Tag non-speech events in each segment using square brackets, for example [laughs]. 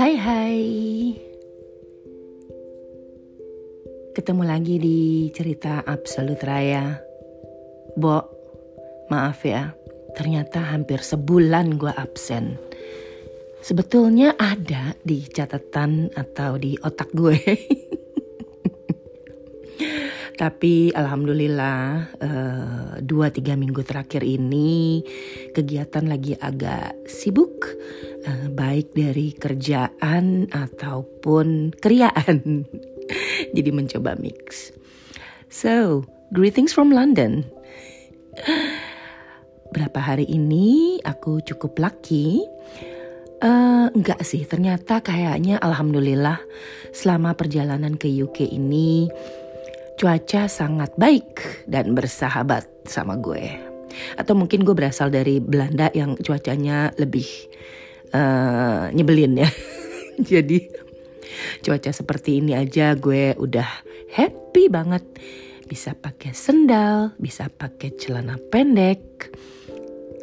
Hai hai. Ketemu lagi di cerita Absolut Raya. Bo, maaf ya Ternyata hampir sebulan gue absen. Sebetulnya ada di catatan atau di otak gue [laughs] Tapi alhamdulillah uh, dua tiga minggu terakhir ini kegiatan lagi agak sibuk, uh, baik dari kerjaan ataupun kriaan. [laughs] Jadi mencoba mix. So, greetings from London. Berapa hari ini aku cukup lucky. Uh, enggak sih, ternyata kayaknya alhamdulillah selama perjalanan ke UK ini cuaca sangat baik dan bersahabat sama gue. Atau mungkin gue berasal dari Belanda yang cuacanya lebih uh, nyebelin ya. [laughs] Jadi cuaca seperti ini aja gue udah happy banget. Bisa pakai sendal, bisa pakai celana pendek.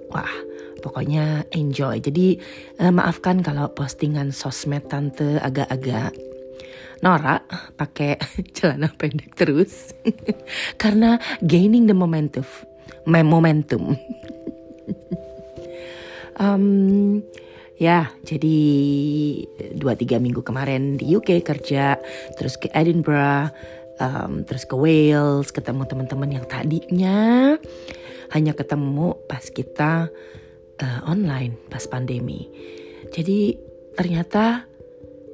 Wah, pokoknya enjoy. Jadi uh, maafkan kalau postingan sosmed tante agak-agak Nora pakai [laughs] celana pendek terus [laughs] karena gaining the momentum, momentum. [laughs] um, ya, jadi dua tiga minggu kemarin di UK kerja, terus ke Edinburgh, um, terus ke Wales, ketemu teman-teman yang tadinya hanya ketemu pas kita uh, online pas pandemi. Jadi ternyata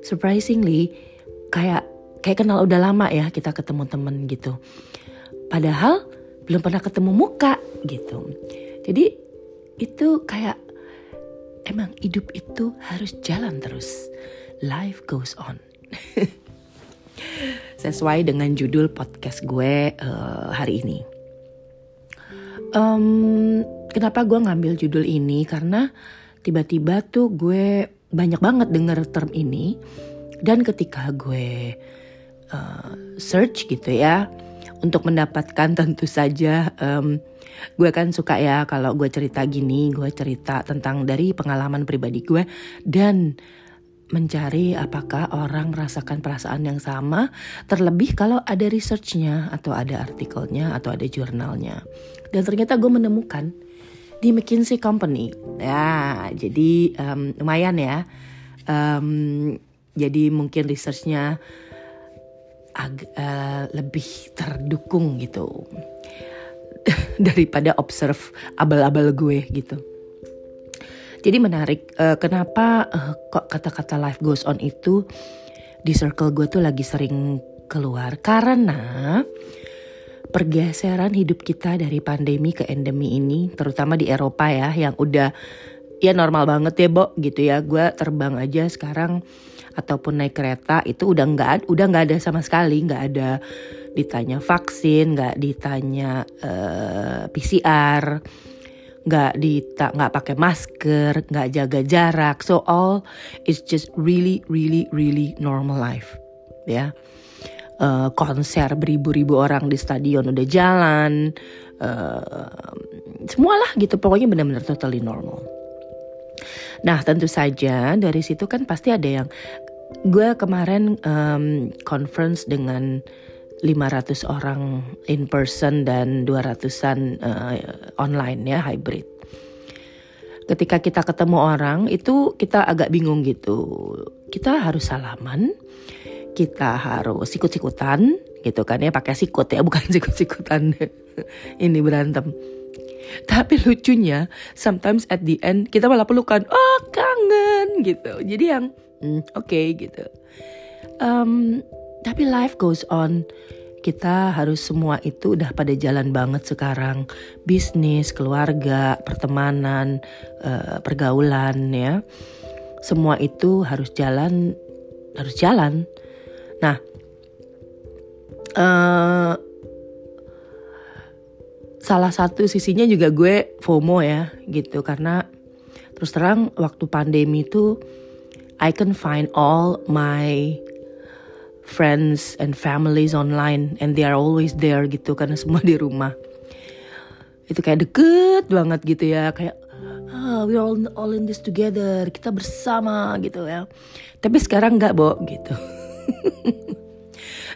surprisingly kayak kayak kenal udah lama ya kita ketemu temen gitu. Padahal belum pernah ketemu muka gitu. Jadi itu kayak emang hidup itu harus jalan terus. Life goes on. [laughs] Sesuai dengan judul podcast gue uh, hari ini. Um, kenapa gue ngambil judul ini? Karena tiba-tiba tuh gue banyak banget denger term ini dan ketika gue uh, search gitu ya untuk mendapatkan [laughs] tentu saja um, gue kan suka ya kalau gue cerita gini gue cerita tentang dari pengalaman pribadi gue dan mencari apakah orang merasakan perasaan yang sama terlebih kalau ada researchnya atau ada artikelnya atau ada jurnalnya. Dan ternyata gue menemukan di McKinsey Company. Ya jadi um, lumayan ya. Um, jadi mungkin researchnya ag uh, lebih terdukung gitu. [laughs] Daripada observe abal-abal gue gitu. Jadi menarik uh, kenapa uh, kok kata-kata life goes on itu di circle gue tuh lagi sering keluar? Karena pergeseran hidup kita dari pandemi ke endemi ini terutama di Eropa ya yang udah ya normal banget ya Bo gitu ya. Gue terbang aja sekarang ataupun naik kereta itu udah nggak udah nggak ada sama sekali nggak ada ditanya vaksin nggak ditanya uh, eh, PCR nggak dita nggak pakai masker nggak jaga jarak. So all is just really really really normal life ya. Uh, konser beribu-ribu orang di stadion udah jalan uh, semualah gitu. Pokoknya benar-benar totally normal Nah tentu saja dari situ kan pasti ada yang gue kemarin um, conference dengan 500 orang in person dan 200-an uh, online ya hybrid. Ketika kita ketemu orang itu kita agak bingung gitu. Kita harus salaman, kita harus sikut-sikutan gitu kan ya pakai sikut ya bukan [laughs] sikut-sikutan ini berantem tapi lucunya sometimes at the end kita malah pelukan, oh kangen gitu. Jadi yang hmm, oke okay, gitu. Um, tapi life goes on. Kita harus semua itu udah pada jalan banget sekarang. Bisnis, keluarga, pertemanan, uh, pergaulan ya. Semua itu harus jalan, harus jalan. Nah, uh, salah satu sisinya juga gue FOMO ya gitu. Karena terus terang waktu pandemi itu I can find all my friends and families online and they are always there gitu. Karena semua di rumah. Itu kayak deket banget gitu ya. Kayak oh, we all all in this together. Kita bersama gitu ya. Tapi sekarang nggak bo gitu [laughs]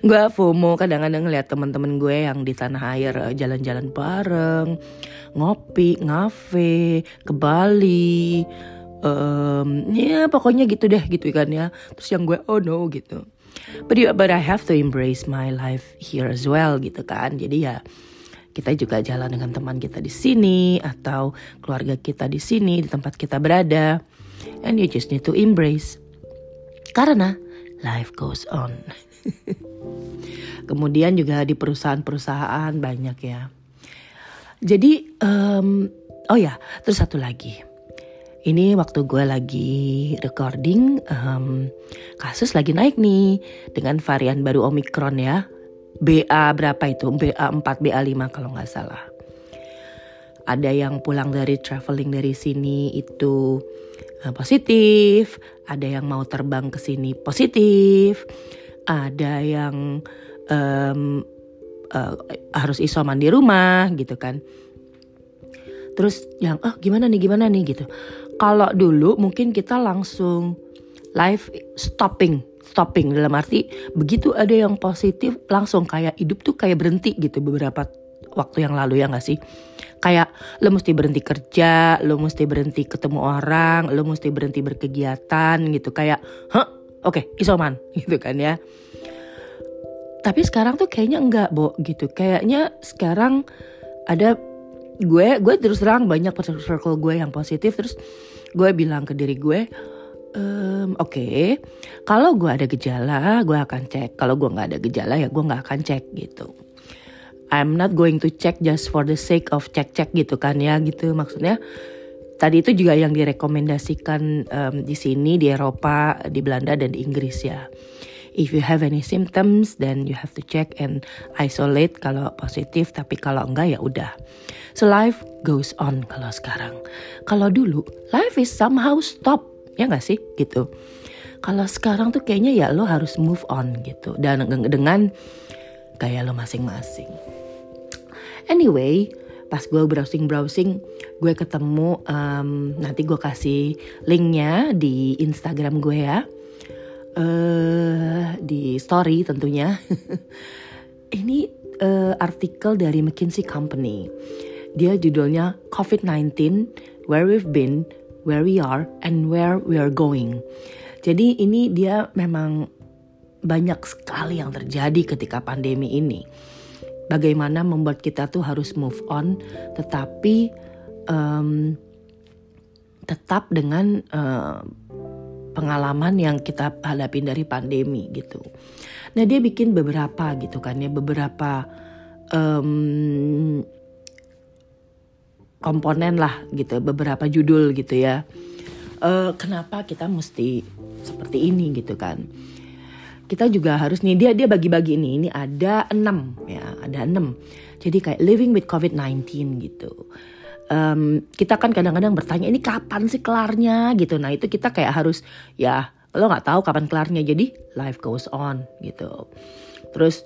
gue FOMO kadang-kadang ngeliat teman-teman gue yang di tanah air eh, jalan-jalan bareng ngopi ngafe ke Bali um, ya pokoknya gitu deh gitu kan ya. Terus yang gue oh no gitu. But, but I have to embrace my life here as well gitu kan. Jadi ya kita juga jalan dengan teman kita di sini atau keluarga kita di sini di tempat kita berada. And you just need to embrace. Karena life goes on kemudian juga di perusahaan-perusahaan banyak ya jadi um, oh ya terus satu lagi ini waktu gue lagi recording um, kasus lagi naik nih dengan varian baru Omicron ya BA berapa itu? BA4, BA5 kalau nggak salah. Ada yang pulang dari traveling dari sini itu positif, ada yang mau terbang ke sini positif, ada yang um, uh, harus isoman di rumah gitu kan. Terus yang oh gimana nih gimana nih gitu. Kalau dulu mungkin kita langsung live stopping stopping dalam arti begitu ada yang positif langsung kayak hidup tuh kayak berhenti gitu beberapa waktu yang lalu ya gak sih? Kayak lo mesti berhenti kerja lo mesti berhenti ketemu orang lo mesti berhenti berkegiatan gitu. Kayak hah? Oke okay, isoman [laughs] gitu kan ya. Tapi sekarang tuh kayaknya enggak bo gitu. Kayaknya sekarang ada gue gue terus terang banyak circle gue yang positif terus gue bilang ke diri gue um, oke okay. kalau gue ada gejala gue akan cek. Kalau gue nggak ada gejala ya gue nggak akan cek gitu I'm not going to check just for the sake of cek-cek gitu kan ya gitu. Maksudnya tadi itu juga yang direkomendasikan um, di sini di Eropa di Belanda dan di Inggris ya. If you have any symptoms then you have to check and isolate kalau positif tapi kalau enggak ya udah. So life goes on kalau sekarang. Kalau dulu life is somehow stop ya nggak sih? Gitu. Kalau sekarang tuh kayaknya ya lo harus move on gitu. Dan dengan kayak lo masing-masing anyway pas gue browsing browsing gue ketemu um, nanti gue kasih linknya di Instagram gue ya uh, di story tentunya [laughs] ini uh, artikel dari McKinsey Company dia judulnya COVID-19 Where We've Been where we are and where we are going. Jadi ini dia memang banyak sekali yang terjadi ketika pandemi ini. Bagaimana membuat kita tuh harus move on, tetapi um, tetap dengan uh, pengalaman yang kita hadapi dari pandemi gitu. Nah dia bikin beberapa gitu kan ya beberapa um, komponen lah gitu beberapa judul gitu ya uh, kenapa kita mesti seperti ini gitu kan kita juga harus nih dia dia bagi-bagi ini ini ada enam ya ada enam jadi kayak living with COVID-19 gitu um, kita kan kadang-kadang bertanya ini kapan sih kelarnya gitu nah itu kita kayak harus ya lo nggak tahu kapan kelarnya jadi life goes on gitu terus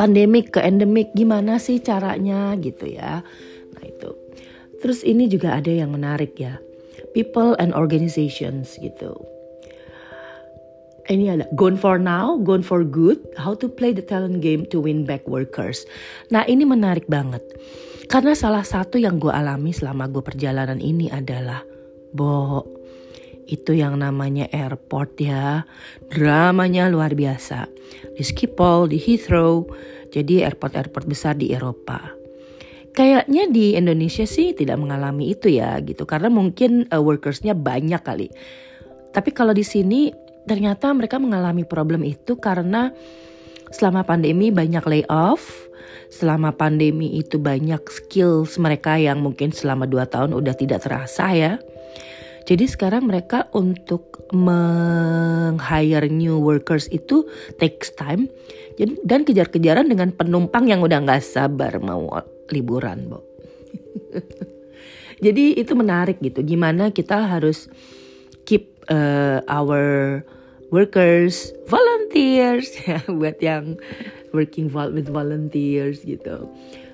pandemik ke endemik gimana sih caranya gitu ya Nah itu. Terus ini juga ada yang menarik ya. People and organizations gitu. Ini ada Gone for Now, Gone for Good, How to Play the Talent Game to Win Back Workers. Nah ini menarik banget. Karena salah satu yang gue alami selama gue perjalanan ini adalah Bo, itu yang namanya airport ya. Dramanya luar biasa. Di Schiphol, di Heathrow, jadi airport-airport besar di Eropa. Kayaknya di Indonesia sih tidak mengalami itu ya gitu karena mungkin uh, workersnya banyak kali. Tapi kalau di sini ternyata mereka mengalami problem itu karena selama pandemi banyak layoff, selama pandemi itu banyak skills mereka yang mungkin selama 2 tahun udah tidak terasa ya. Jadi sekarang mereka untuk meng-hire new workers itu takes time dan kejar-kejaran dengan penumpang yang udah nggak sabar mau liburan, Bo. [laughs] Jadi itu menarik gitu. Gimana kita harus uh, our workers, volunteers [laughs] ya buat yang working with volunteers gitu.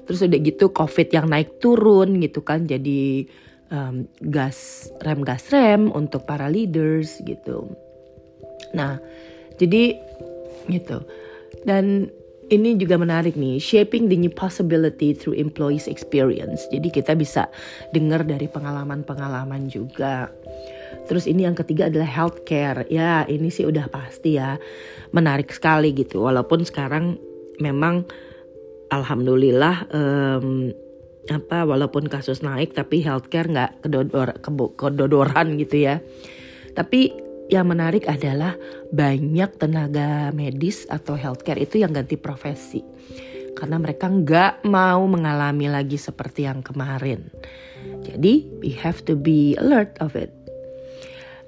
Terus udah gitu COVID yang naik turun gitu kan jadi um, gas rem gas rem untuk para leaders gitu. Nah, jadi gitu. Dan ini juga menarik nih, shaping the new possibility through employees experience. Jadi kita bisa dengar dari pengalaman-pengalaman juga. Terus ini yang ketiga adalah healthcare. Ya, ini sih udah pasti ya. Menarik sekali gitu. Walaupun sekarang memang alhamdulillah um, apa walaupun kasus naik tapi healthcare nggak kedodor, kedodoran gitu ya. Tapi yang menarik adalah banyak tenaga medis atau healthcare itu yang ganti profesi karena mereka nggak mau mengalami lagi seperti yang kemarin. Jadi we have to be alert of it.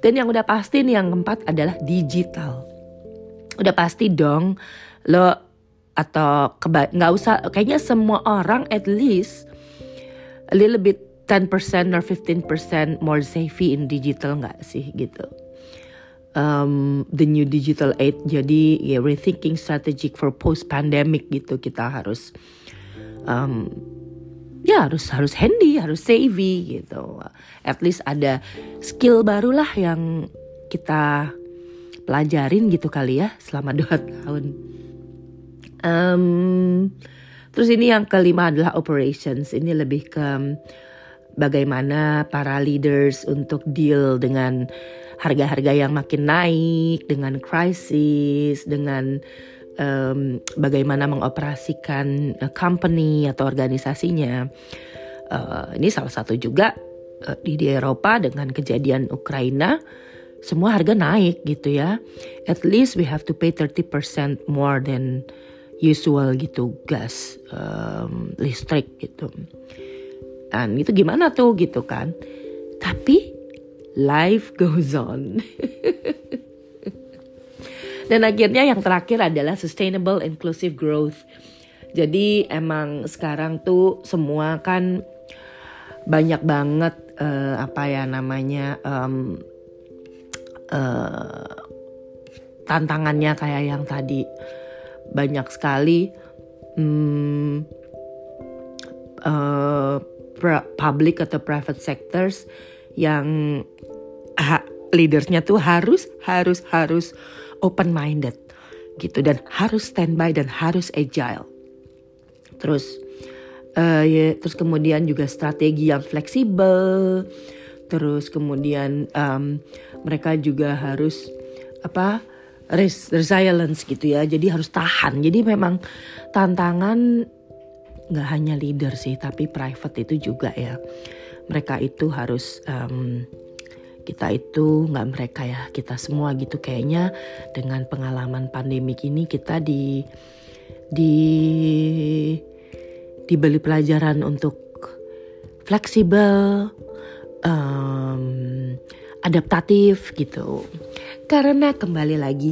Dan yang udah pasti nih yang keempat adalah digital. Udah pasti dong lo atau nggak usah kayaknya semua orang at least a little bit 10% or 15% more savvy in digital nggak sih gitu um, the new digital age jadi ya rethinking strategic for post pandemic gitu kita harus um, ya harus harus handy harus savvy gitu. At least ada skill barulah yang kita pelajarin gitu kali ya selama [laughs] dua tahun. Um, terus ini yang kelima adalah operations. Ini lebih ke bagaimana para leaders untuk deal dengan harga-harga yang makin naik, dengan krisis, dengan um, bagaimana mengoperasikan uh, company atau organisasinya. Uh, ini salah satu juga uh, di, di Eropa dengan kejadian Ukraina semua harga naik gitu ya. At least we have to pay 30% more than usual gitu gas, um, listrik gitu. Dan itu gimana tuh gitu kan. Tapi life goes on. [laughs] Dan akhirnya yang terakhir adalah sustainable inclusive growth. Jadi emang sekarang tuh semua kan banyak banget uh, apa ya namanya um, uh, tantangannya kayak yang tadi banyak sekali um, uh, public atau private sectors yang ha, leadersnya tuh harus harus harus open minded gitu dan harus standby dan harus agile. Terus uh, ya, terus kemudian juga strategi yang fleksibel. Terus kemudian um, mereka juga harus apa res resilience gitu ya. Jadi harus tahan. Jadi memang tantangan nggak hanya leader sih, tapi private itu juga ya mereka itu harus um, kita itu nggak mereka ya kita semua gitu kayaknya dengan pengalaman pandemik ini kita di di dibeli pelajaran untuk fleksibel um, adaptatif gitu karena kembali lagi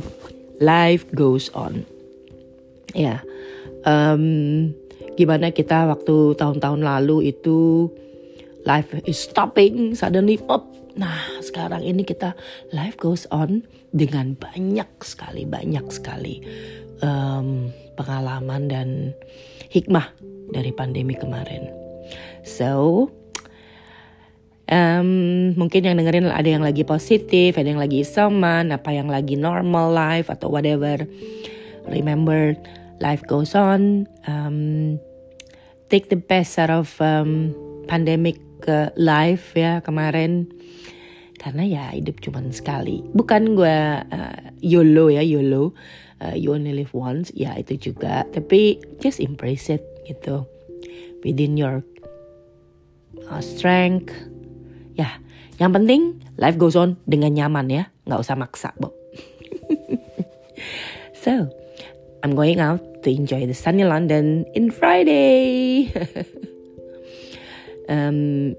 life goes on ya um, gimana kita waktu tahun-tahun lalu itu life is stopping suddenly pop. Nah sekarang ini kita life goes on dengan banyak sekali banyak sekali um, pengalaman dan hikmah dari pandemi kemarin. So um, mungkin yang dengerin ada yang lagi positif, ada yang lagi isoman, apa yang lagi normal life atau whatever. Remember, life goes on. Um, take the best out of um, pandemic ke live ya kemarin. Karena ya hidup cuma sekali. Bukan gue uh, yolo ya yolo. Uh, you only live once. Ya itu juga. Tapi just embrace it gitu. Within your uh, strength. Ya yang penting life goes on dengan nyaman ya. Nggak usah maksa bo [laughs] so I'm going out to enjoy the sunny London in Friday [laughs] um,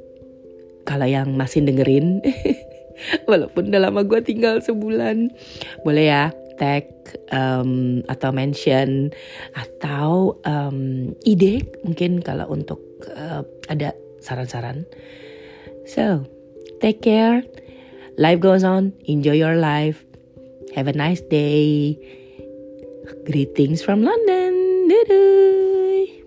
kalau yang masih dengerin [laughs] walaupun udah lama gue tinggal sebulan boleh ya tag um, atau mention atau um, ide mungkin kalau untuk uh, ada saran-saran. So take care. Life goes on. Enjoy your life. Have a nice day. Greetings from London. Dadah.